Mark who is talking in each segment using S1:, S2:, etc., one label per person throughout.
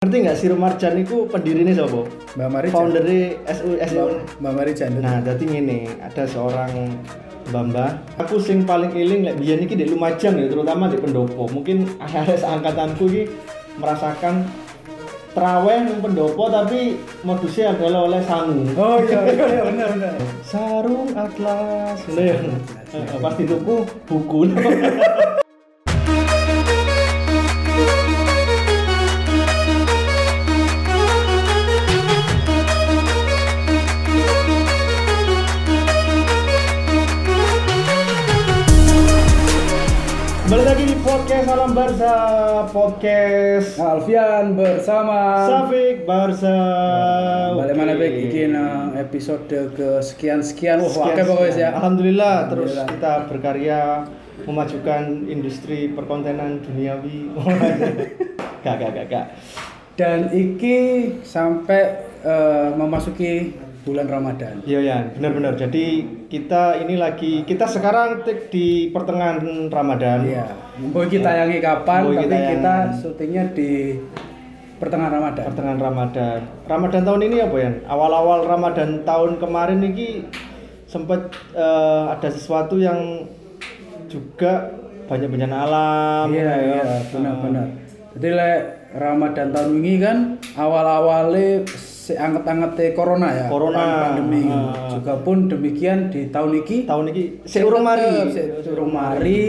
S1: Ngerti nggak Siru Marjan itu pendirinya siapa?
S2: Mbak Mari
S1: Foundernya SU SU.
S2: Mbak Mari Jandet.
S1: Nah, jadi ini ada seorang Mbah Aku sing paling eling lek biyen iki di Lumajang ya, terutama di Pendopo. Mungkin akhirnya seangkatanku iki merasakan terawih di Pendopo tapi modusnya adalah oleh sangu.
S2: Oh iya iya iya benar benar.
S1: Sarung atlas. Ngono ya. Eh, Pas dituku buku. Barca Podcast
S2: Alfian bersama
S1: Safik Barca
S2: Balik mana
S1: Oke.
S2: baik iki nang episode ke sekian sekian wah
S1: Sekian,
S2: pokoknya ya.
S1: Alhamdulillah, terus
S2: Alhamdulillah.
S1: kita berkarya memajukan industri perkontenan duniawi. gak, gak, gak, gak.
S2: Dan iki sampai eh, memasuki bulan Ramadan.
S1: Iya ya, benar-benar. Jadi kita ini lagi kita sekarang di pertengahan Ramadan.
S2: Iya. Mau kita tayangi kapan
S1: Mau
S2: tapi
S1: kita yang-
S2: kita syutingnya di pertengahan Ramadan.
S1: Pertengahan Ramadan. Ramadan tahun ini apa ya? Awal-awal Ramadan tahun kemarin ini sempat eh, ada sesuatu yang juga banyak bencana alam.
S2: Iya
S1: ya.
S2: iya benar-benar. Jadi lek Ramadan tahun ini kan awal-awalnya seanget-anget corona ya.
S1: Corona.
S2: pandemi.
S1: Ah.
S2: Juga pun demikian di tahun ini
S1: Tahun ini seurung mari.
S2: Seurung mari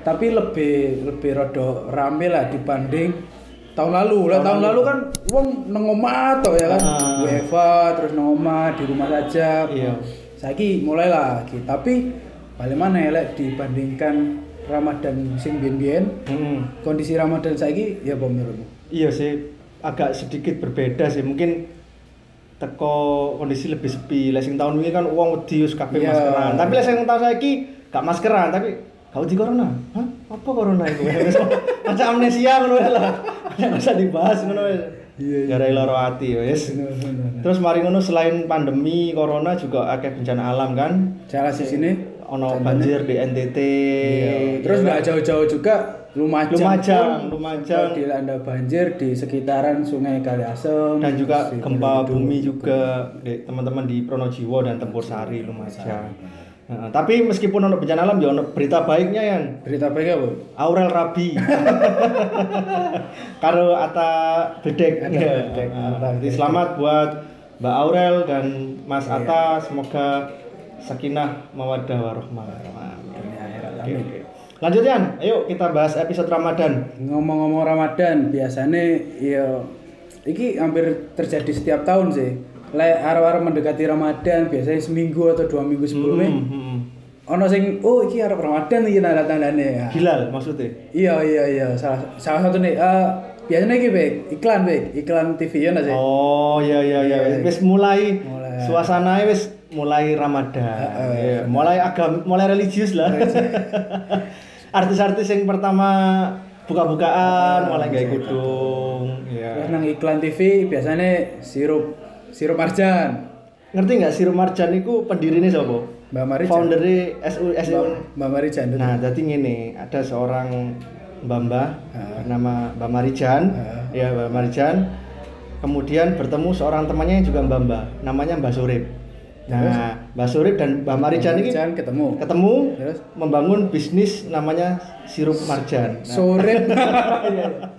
S2: tapi lebih lebih rada rame lah dibanding tahun lalu. Lah tahun lalu kan wong nang omah ya kan.
S1: Ah.
S2: WFA terus nang omah di rumah saja.
S1: Iya.
S2: Saiki mulai lagi tapi balik mana ya dibandingkan Ramadan sing biyen-biyen
S1: Mm-mm.
S2: kondisi Ramadan saiki ya menurutmu?
S1: Iya sih, agak sedikit berbeda sih. Mungkin teko kondisi lebih sepi. Lah sing tahun ini kan uang wedi wis kabeh
S2: Iya.
S1: maskeran. Tapi lah sing tahun saiki gak maskeran, tapi kau di corona. Hah? Apa corona itu? Macam amnesia ngono lah. Nggak usah dibahas ngono wae.
S2: Iya, iya.
S1: Gara loro ati wis. Terus mari ngono selain pandemi corona juga akeh bencana alam kan.
S2: Salah sisi sini
S1: Ono banjir di NTT.
S2: Iya. Terus nggak jauh-jauh juga Lumajang.
S1: Lumajang,
S2: pun
S1: Lumajang.
S2: dilanda banjir di sekitaran Sungai Kaliasem
S1: dan juga gempa bumi juga di teman-teman di Pronojiwo dan Tempur Sari Lumajang. Nah, tapi meskipun ono bencana alam ya ono berita baiknya yang
S2: Berita baik apa?
S1: Aurel Rabi. Karo Ata Bedek.
S2: Ata
S1: Ya.
S2: Bedek. Ata Bedek.
S1: selamat buat Mbak Aurel dan Mas
S2: Iya.
S1: Ata semoga sakinah mawaddah warahmah. Oke. Lanjut Yan, ayo kita bahas episode Ramadan.
S2: Ngomong-ngomong Ramadan, biasanya ya iki hampir terjadi setiap tahun sih. Lek arah-arah mendekati Ramadan, biasanya seminggu atau dua minggu sebelumnya,
S1: Hmm, hmm, hmm.
S2: ono sing oh iki arah Ramadan iki tanda-tandane ya.
S1: Hilal maksudnya.
S2: Iya iya iya salah salah satu nih eh, biasanya iki Bek, iklan Bek, iklan TV ya nggak sih?
S1: Oh iya iya iya
S2: Iya.
S1: wis mulai,
S2: Mulai.
S1: suasananya wis mulai Ramadan. Iya, mulai agam mulai religius lah. Artis-artis yang pertama buka-bukaan mulai gawe kudung.
S2: Terus
S1: Iya.
S2: nang iklan TV biasanya sirup sirup marjan.
S1: Ngerti nggak Siru Marjan itu pendirinya siapa?
S2: Mbak Mari
S1: Foundernya SU SU.
S2: Mbak, Mbak Mari Jandet.
S1: Nah, jadi gini, ada seorang Mbak
S2: Ah.
S1: bernama Mbak Marijan,
S2: Ah.
S1: ya Mbak Marijan. Kemudian bertemu seorang temannya yang juga Mbak Mbak, namanya Mbak Surip. Nah, Mbak Surip dan Mbak Marijan ini
S2: Marjan ketemu.
S1: ketemu
S2: Terus?
S1: membangun bisnis namanya sirup marjan. Nah,
S2: Surip.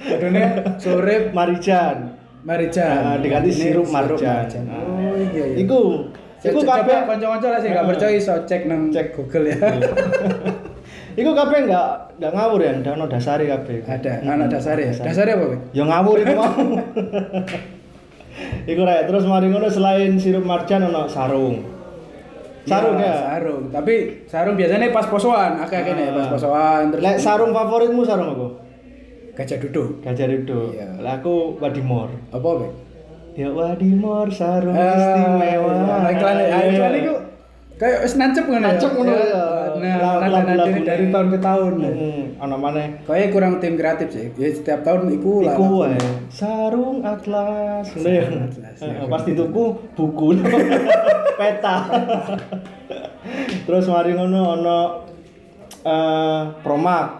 S2: Judulnya Surip
S1: Marijan.
S2: Marijan.
S1: Nah, diganti sirup marjan.
S2: Nah, Oh iya iya.
S1: Iku, iku kabeh
S2: kanca-kanca lah sih gak percaya iso cek nang
S1: Cek.
S2: Google ya.
S1: Iku kabeh enggak enggak ngawur ya, ndak ono dasare kabeh.
S2: Ada
S1: Hmm,
S2: anak dasar ya. Dasarnya apa, Bek?
S1: Ya ngawur iku mau. iku rek terus mari ngono selain sirup marjan ono sarung. Sarung
S2: Iya,
S1: ya.
S2: Sarung. Tapi sarung biasanya pas posoan, akeh kene pas posoan terus
S1: Lek sarung favoritmu sarung apa?
S2: gajah duduk.
S1: Gajah Rido.
S2: Iya.
S1: Lah aku Wadimor.
S2: Apa, Bek?
S1: Ya Wadimor sarung
S2: Ah,
S1: istimewa.
S2: Nah, iklan ah, iklan itu kayak wis nancep ngono ya.
S1: Nancep ngono ya.
S2: Nah,
S1: Lagu-
S2: nada
S1: lagu-
S2: dari, tahun ke tahun.
S1: Hmm, ono maneh.
S2: Kayaknya kurang tim kreatif sih. Ya setiap tahun iku lah.
S1: Iku wae. Sarung atlas. Ngono ya.
S2: ya.
S1: Heeh, Pas dituku buku peta. Terus mari ngono ono eh promak.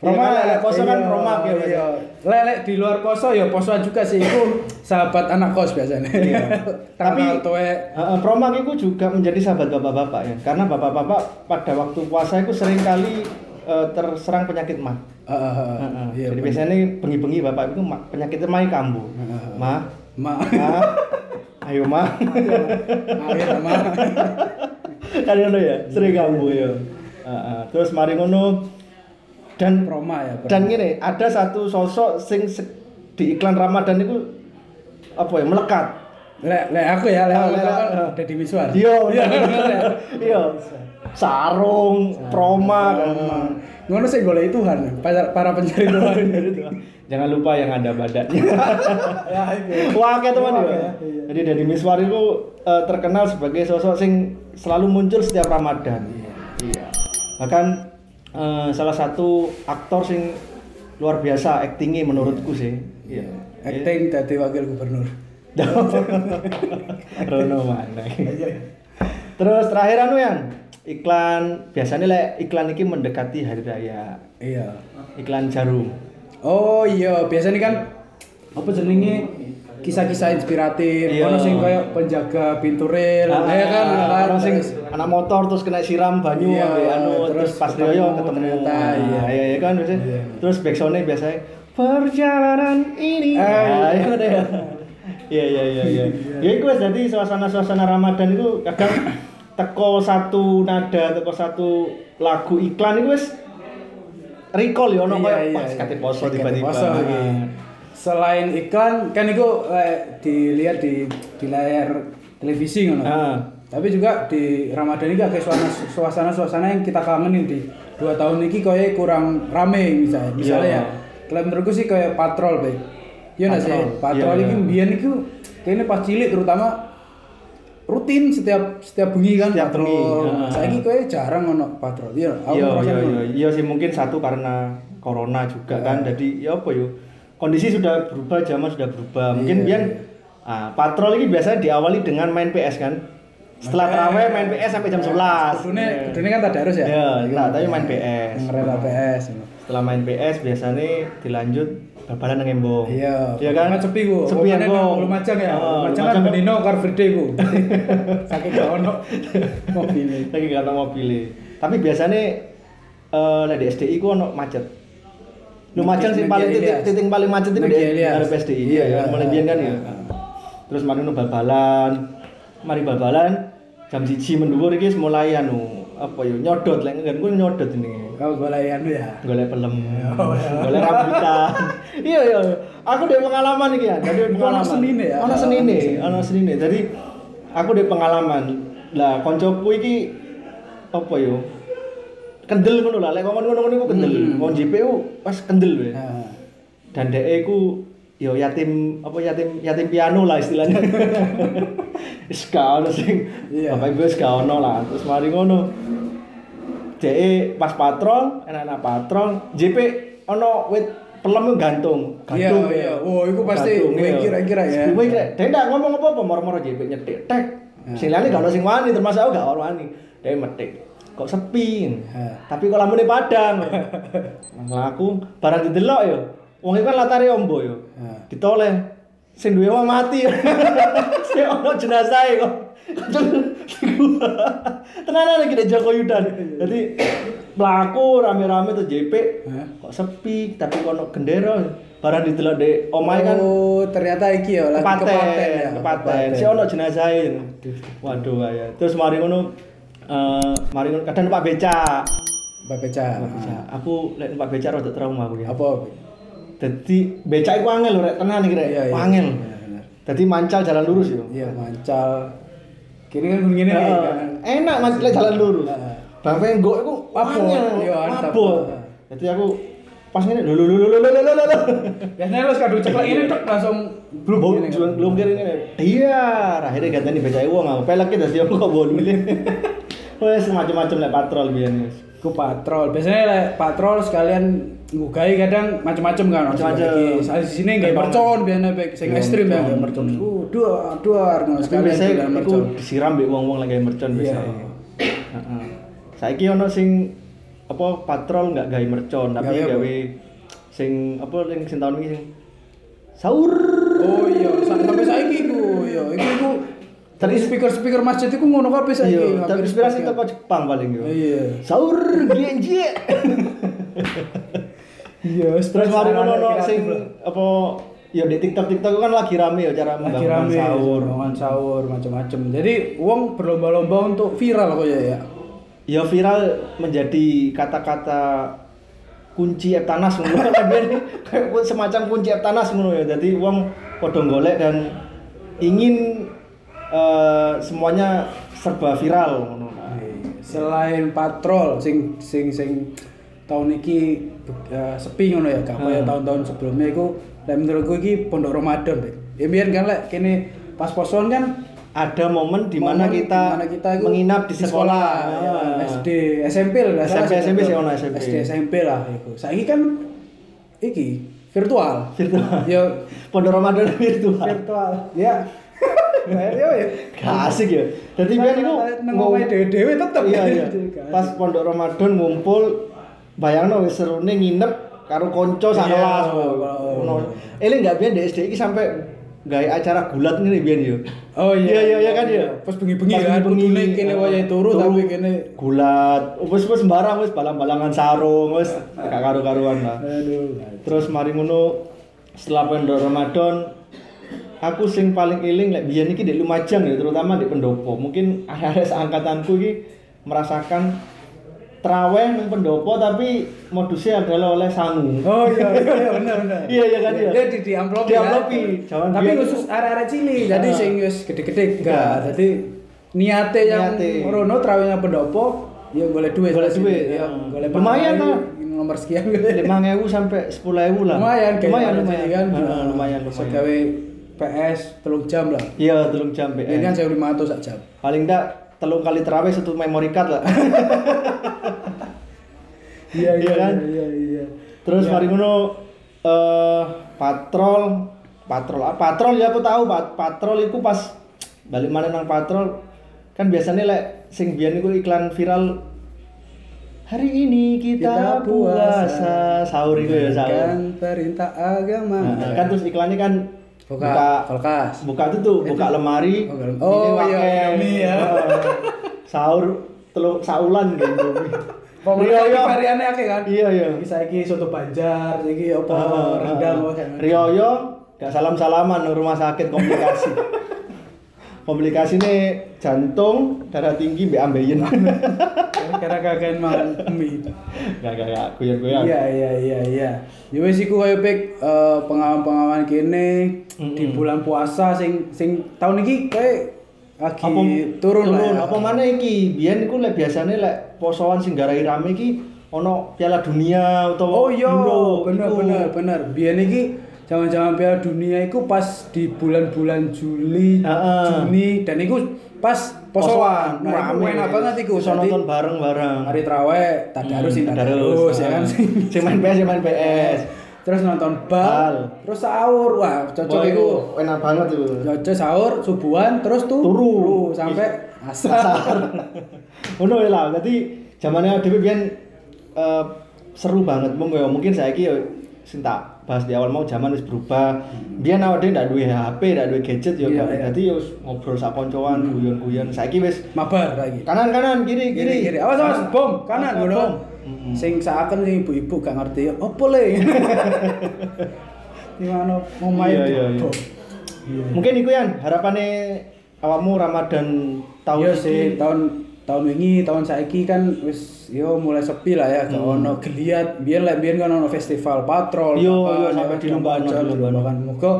S1: Roma lek poso kan
S2: iya,
S1: Roma ya.
S2: Iya. Lek lek di luar poso ya posoan juga sih itu sahabat anak kos biasanya.
S1: Iya. Tapi uh, Promak itu juga menjadi sahabat bapak-bapak ya. Karena bapak-bapak pada waktu puasa itu sering kali uh, terserang penyakit mah.
S2: Heeh, heeh.
S1: Heeh.
S2: Iya.
S1: Jadi
S2: bener.
S1: biasanya bengi-bengi bapak itu ma- penyakitnya mai kambuh.
S2: Heeh.
S1: Ma,
S2: Ma.
S1: ma, ayo ma.
S2: Ayo ma.
S1: kan ngono ya, sering kambuh ya. Heeh. Terus mari ngono dan
S2: Roma ya.
S1: dan gini ada satu sosok sing di iklan Ramadan itu apa ya melekat.
S2: Lek lek aku ya, lek
S1: Ah,
S2: aku
S1: lek-
S2: kan
S1: ah.
S2: Deddy Miswar.
S1: Iya,
S2: Iya, ya.
S1: Iya. Sarung, proma,
S2: Roma. Ngono sih golek Tuhan, para, para pencari Tuhan.
S1: Jangan lupa yang ada badannya.
S2: ya.
S1: Wah, kayak teman ya.
S2: iya.
S1: Jadi Deddy Miswar itu eh, terkenal sebagai sosok sing selalu muncul setiap Ramadan. Iya. Bahkan eh, salah satu aktor sing luar biasa aktingnya menurutku sih. Iya.
S2: Acting dadi wakil gubernur.
S1: Rono mana? Terus terakhir anu yang iklan biasanya lek iklan ini mendekati hari raya.
S2: Iya.
S1: Iklan jarum.
S2: Oh iya, biasanya kan apa jenenge kisah-kisah inspiratif,
S1: Iya.
S2: ono sing kayak penjaga pintu rel,
S1: Ah,
S2: ya kan, kan?
S1: orang sing anak motor terus kena siram banyu
S2: Iya,
S1: anu terus,
S2: terus
S1: pas Rioyo ketemu
S2: ternyata,
S1: Nah,
S2: iya.
S1: iya iya kan biasanya
S2: Iya.
S1: terus backsoundnya biasanya perjalanan ini
S2: Ah,
S1: nah,
S2: iya.
S1: itu deh iya iya iya iya ya itu wes jadi suasana-suasana Ramadan itu kadang teko satu nada teko satu lagu iklan itu wes recall ya ono
S2: Iya, iya,
S1: pas
S2: iya.
S1: kate poso tiba-tiba
S2: iya. Selain iklan kan itu eh, dilihat di di layar televisi ngono.
S1: Ah.
S2: Tapi juga di Ramadan ini kayak suasana suasana yang kita kangenin di dua tahun ini kayak kurang rame misalnya. Misalnya
S1: Iya.
S2: ya. Kalau menurutku sih kayak patrol, Be. Iya nggak sih?
S1: Patrol, iya,
S2: ini
S1: iya.
S2: biyen itu kayaknya pas cilik terutama rutin setiap setiap bengi kan
S1: Setiap
S2: patrol.
S1: bengi.
S2: Saiki kayak jarang ono patrol. Iya,
S1: Iya
S2: ngerasa
S1: iya
S2: ngono.
S1: iya iya sih mungkin satu karena corona juga
S2: Iya.
S1: kan jadi ya apa yo kondisi sudah berubah zaman sudah berubah mungkin
S2: Iya,
S1: biar
S2: iya.
S1: ah, patrol ini biasanya diawali dengan main PS kan setelah terawih main PS sampai jam 11
S2: Kudune
S1: Iya.
S2: kudune kan tadarus ya.
S1: Iya, nah, tapi main PS.
S2: Ngerela PS.
S1: setelah main PS biasanya dilanjut bal-balan nang embong
S2: Iya.
S1: iya kan
S2: Kan sepi ku.
S1: sepi
S2: nang Lumajang ya.
S1: Oh,
S2: Lumajang kan
S1: Lumajang
S2: bendino Car Free Day ku. Saking gak ono mobil.
S1: lagi gak mobil tapi biasanya eh lek di SDI ku ono macet Lumajang sih paling titik, titik paling macet itu di ada PSDI iya
S2: Iya,
S1: kan mulai biyen kan ya.
S2: Iya.
S1: terus mari nu bal-balan. Mari bal-balan. Jam siji mendhuwur iki mulai anu apa ya nyodot. Lek nggen ku nyodot ini.
S2: Kau boleh anu ya.
S1: golek pelem.
S2: Iya.
S1: golek rambutan. Iya iya aku dari pengalaman iki ya. Jadi pengalaman.
S2: ono senine ya?
S1: ono senine ono senine. jadi aku dari pengalaman. Lah koncoku iki apa yo kendel ngono lah lek ngomong ngono-ngono iku kendel
S2: Hmm.
S1: wong JPU pas kendel weh dan dhek iku yo yatim apa yatim yatim piano lah istilahnya wis gak ono sing
S2: Iya.
S1: bapak ibu wis gak ono lah terus mari ngono dhek pas patrol enak-enak patrol JP ono wit pelem gantung
S2: Iya,
S1: gantung
S2: iya. Oh, iku pasti
S1: iya.
S2: kira-kira ya.
S1: gue kira dhek ndak ngomong apa-apa moro-moro JP nyetik tek
S2: Nah.
S1: sing liyane gak ono sing wani termasuk aku gak ono wani dhek metik kok sepi? Tapi kok lamune padang? Lah aku barang didelok yo. Wong iku kan latare ombo yo. Ditoleh. Sing duwe wong mati. Sing ono jenazah kok. Tenanan lagi di Joko Yudan. Jadi pelaku rame-rame tuh JP kok sepi tapi kok ono gendera. Barang didelok di omahe kan
S2: Oh, ternyata iki ya lagi
S1: kepaten
S2: kepaten ya.
S1: kepaten. Si ono jenazah waduh ya terus mari ngono uh, mari kadang Pak Beca. Pak Beca. Aku lek Pak Beca rada trauma aku ya.
S2: Apa?
S1: Dadi beca iku angel lho rek tenan iki rek.
S2: Iya, iya,
S1: angel.
S2: Iya,
S1: dadi mancal jalan lurus yo.
S2: Iya, mancal. Kini kan
S1: ngene
S2: uh.
S1: Enak mas lek jalan lurus.
S2: Heeh.
S1: Bang penggok iku
S2: apa? Yo,
S1: mabok. Dadi aku pas ngene lho lho lho lho lho lho lho.
S2: Biasanya lu kadu ceklek ini tek langsung
S1: belum belum kiri ini Iya, akhirnya ganteni beca wong aku. pelak kita siapa kok boleh. Wes macam-macam lek patrol biyen wis.
S2: Ku patrol. Biasanya lek patrol sekalian ngugai kadang macam-macam kan.
S1: Macam-macam.
S2: Di sini nggak mercon biasanya baik sing ekstrim ya nggak mercon. Dua dua ngono
S1: Tapi
S2: sekalian
S1: iku
S2: mercon.
S1: disiram mbek wong-wong lagi mercon
S2: Iya.
S1: biasanya. Heeh. Saiki ono sing apa patrol nggak gawe mercon tapi
S2: Gawe
S1: sing apa sing tahun ini sing sahur
S2: Oh iya, sa- sampai saiki ku, iya, iku iku tadi speaker-speaker masjid iku ngono kabeh saiki.
S1: iya terinspirasi
S2: sebagian.
S1: toko Jepang paling yo
S2: Iya.
S1: sahur genji
S2: Iya,
S1: terus mari ngono sing apa ya di TikTok TikTok kan lagi rame ya cara
S2: lagi rame
S1: sahur
S2: rombongan sahur macam-macam. Jadi uang berlomba-lomba untuk viral kok ya ya.
S1: ya viral menjadi kata-kata kunci Eptanas ngono kayak semacam kunci Eptanas ngono ya jadi uang podong golek dan ingin eh, semuanya serba viral ngono
S2: Selain patrol sing sing sing tahun iki eh, sepi ngono ya, gak kaya
S1: Hmm.
S2: tahun-tahun sebelumnya iku lek menurutku iki pondok Ramadan deh. Ya biar kan lek kene pas poson kan
S1: ada momen di mana kita,
S2: di mana kita itu
S1: menginap di sekolah,
S2: ya. SD SMP lah
S1: SMP, SMP
S2: betul.
S1: ono SMP.
S2: SD SMP lah iku saiki kan iki virtual
S1: virtual
S2: ya
S1: pondok Ramadan virtual
S2: virtual ya ya ya.
S1: Gak asik ya. Jadi biar
S2: nang omahe dhewe-dhewe tetep.
S1: Iya iya.
S2: Gak
S1: pas pondok Ramadan ngumpul bayangno wis serune nginep karo konco sak
S2: Iya,
S1: kelas ele nggak biyen di SD iki sampai gawe acara gulat ngene biyen yo
S2: oh
S1: iya. Iya iya kan ya?
S2: Pas bengi-bengi
S1: Pas
S2: kan
S1: bengi-bengi,
S2: kudune kene
S1: eh,
S2: wayahe turu tapi kene
S1: gulat. Wis wis sembarang wis balang-balangan sarung wis. Gak karu-karuan lah
S2: aduh.
S1: Terus mari ngono setelah pondok Ramadan aku sing paling eling lek biyen iki di Lumajang ya terutama di pendopo mungkin akhir-akhir seangkatanku iki merasakan traweh nang pendopo tapi modusnya adalah oleh sangu
S2: Oh iya iya iya benar benar.
S1: Iya, iya kan, iya.
S2: Dia di di amplop.
S1: Di amplopi. Zaman
S2: Tapi khusus area-area cilik. Jadi
S1: Ah.
S2: sing wis gede-gede
S1: Enggak.
S2: Jadi niate yang rono trawehnya pendopo ya boleh duit.
S1: Boleh duit,
S2: Ya,
S1: ya.
S2: boleh
S1: Lumayan, lah.
S2: Nomor sekian
S1: lima ewu sampai sepuluh lah
S2: Lumayan
S1: lumayan lumayan lumayan lumayan
S2: gawe PS telung jam lah.
S1: iya telung jam
S2: Ini kan
S1: PS
S2: saya lima atau sak jam.
S1: paling enggak telung kali terawih satu memory card lah Iya kan?
S2: Iya iya.
S1: Terus
S2: Iya.
S1: mari ngono eh patrol patrol ah, patrol ya aku tahu pat patrol itu pas balik mana nang patrol kan biasanya lek sing biyen iku iklan viral hari ini kita,
S2: Kita puasa.
S1: puasa sahur itu ya sahur
S2: Kan perintah agama.
S1: Nah, kan terus iklannya kan
S2: buka
S1: buka
S2: kulkas.
S1: buka itu tuh buka lemari
S2: Oh,
S1: ini
S2: oh,
S1: pakai
S2: iya, Indomie ya.
S1: eh, sahur telur saulan gitu
S2: Pokoknya
S1: Iya,
S2: iki
S1: iya.
S2: variannya akeh kan.
S1: iya iya
S2: Iki saiki soto Banjar, iki apa
S1: Ah,
S2: rendang
S1: ah,
S2: apa kan.
S1: Rioyo gak salam salaman nang rumah sakit komplikasi komplikasi nih jantung darah tinggi mbak ambeien
S2: Kagak makan mie.
S1: gak gak gak kuyon kuyon
S2: Iya iya iya iya. Ya wis iku koyo pik eh, pengalaman-pengalaman kene di bulan puasa sing sing tahun iki kayak lagi
S1: apa
S2: turun, lah. ya.
S1: apa mana iki biyen iku lek biasane lek posoan sing garai rame iki ono piala dunia utawa
S2: Oh iya,
S1: Euro,
S2: bener bener bener. Biyen iki zaman-zaman Piala Dunia iku pas di bulan-bulan Juli,
S1: Heeh.
S2: Juni dan iku pas posoan. Nah,
S1: rame.
S2: enak banget iku.
S1: Bisa nonton bareng-bareng
S2: hari traweh tadarus sing tadarus ya kan.
S1: Hmm, sing main PS main PS
S2: Terus nonton bal, terus sahur. Wah, cocok iku.
S1: enak banget itu
S2: Cocok sahur subuhan terus tuh
S1: Turu.
S2: sampai asar.
S1: ngono ya lah dadi zamane dhewe biyen eh, seru banget mung ya mungkin saiki ya sing tak bahas di awal mau zaman wis berubah biyen awake dhewe ndak duwe HP ndak duwe gadget ya
S2: Iya,
S1: kan.
S2: iya.
S1: dadi ngobrol sak koncoan guyon-guyon saiki wis
S2: Mabar lagi.
S1: kanan kanan kiri.
S2: Awas awas bom kanan
S1: Bom.
S2: ngono.
S1: Mm-mm.
S2: Sing seakan sing ibu-ibu gak ngerti opo le. Gimana mau main
S1: Iya, iya, iya.
S2: Iya.
S1: mungkin iku ya harapannya awakmu Ramadan tahun
S2: Iya
S1: iki.
S2: sih tahun tahun ini tahun saiki kan wis yo mulai sepi lah ya gak
S1: Hmm.
S2: ono geliat biyen lek biyen kan ono festival patrol
S1: Iya,
S2: apa, ya
S1: sampai
S2: kan,
S1: dilombakno,
S2: dilombakno,
S1: dilombakno.
S2: dilombakno. Muga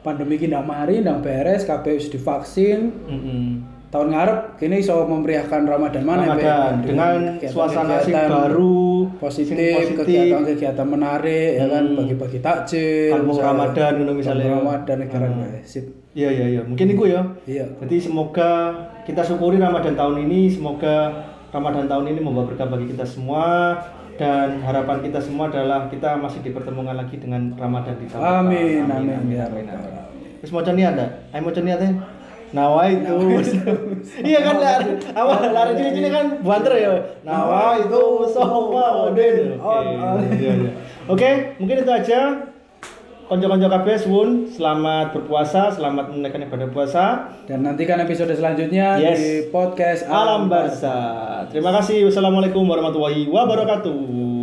S2: pandemi iki ndak mari ndak beres kabeh wis divaksin
S1: Mm-mm.
S2: tahun ngarep kini iso memeriahkan Ramadan mana
S1: Ramadan
S2: Be?
S1: dengan
S2: kegiatan-
S1: suasana sing
S2: kegiatan
S1: baru
S2: positif, kegiatan-kegiatan menarik ya kan
S1: Hmm.
S2: bagi-bagi takjil
S1: Kampung. Ramadan ngono misalnya.
S2: Ramadan negara
S1: Hmm.
S2: sip
S1: Iya iya iya, mungkin itu ya.
S2: iya
S1: Jadi semoga kita syukuri Ramadan tahun ini, semoga Ramadan tahun ini membawa berkah bagi kita semua dan harapan kita semua adalah kita masih dipertemukan lagi dengan Ramadan di tahun
S2: amin amin ya
S1: amin.
S2: Rabbal alamin.
S1: Terus mau niat ada? Ayo mau niat ya? Nawa itu. iya kan lari apa lari cilik-cilik kan banter ya. Nawa itu iya. Oke, mungkin itu aja. Konco-konco kabeh suwun, selamat berpuasa, selamat menunaikan ibadah puasa.
S2: Dan nantikan episode selanjutnya
S1: Yes.
S2: di podcast
S1: Alam Barsa. Terima kasih. Wassalamualaikum warahmatullahi wabarakatuh.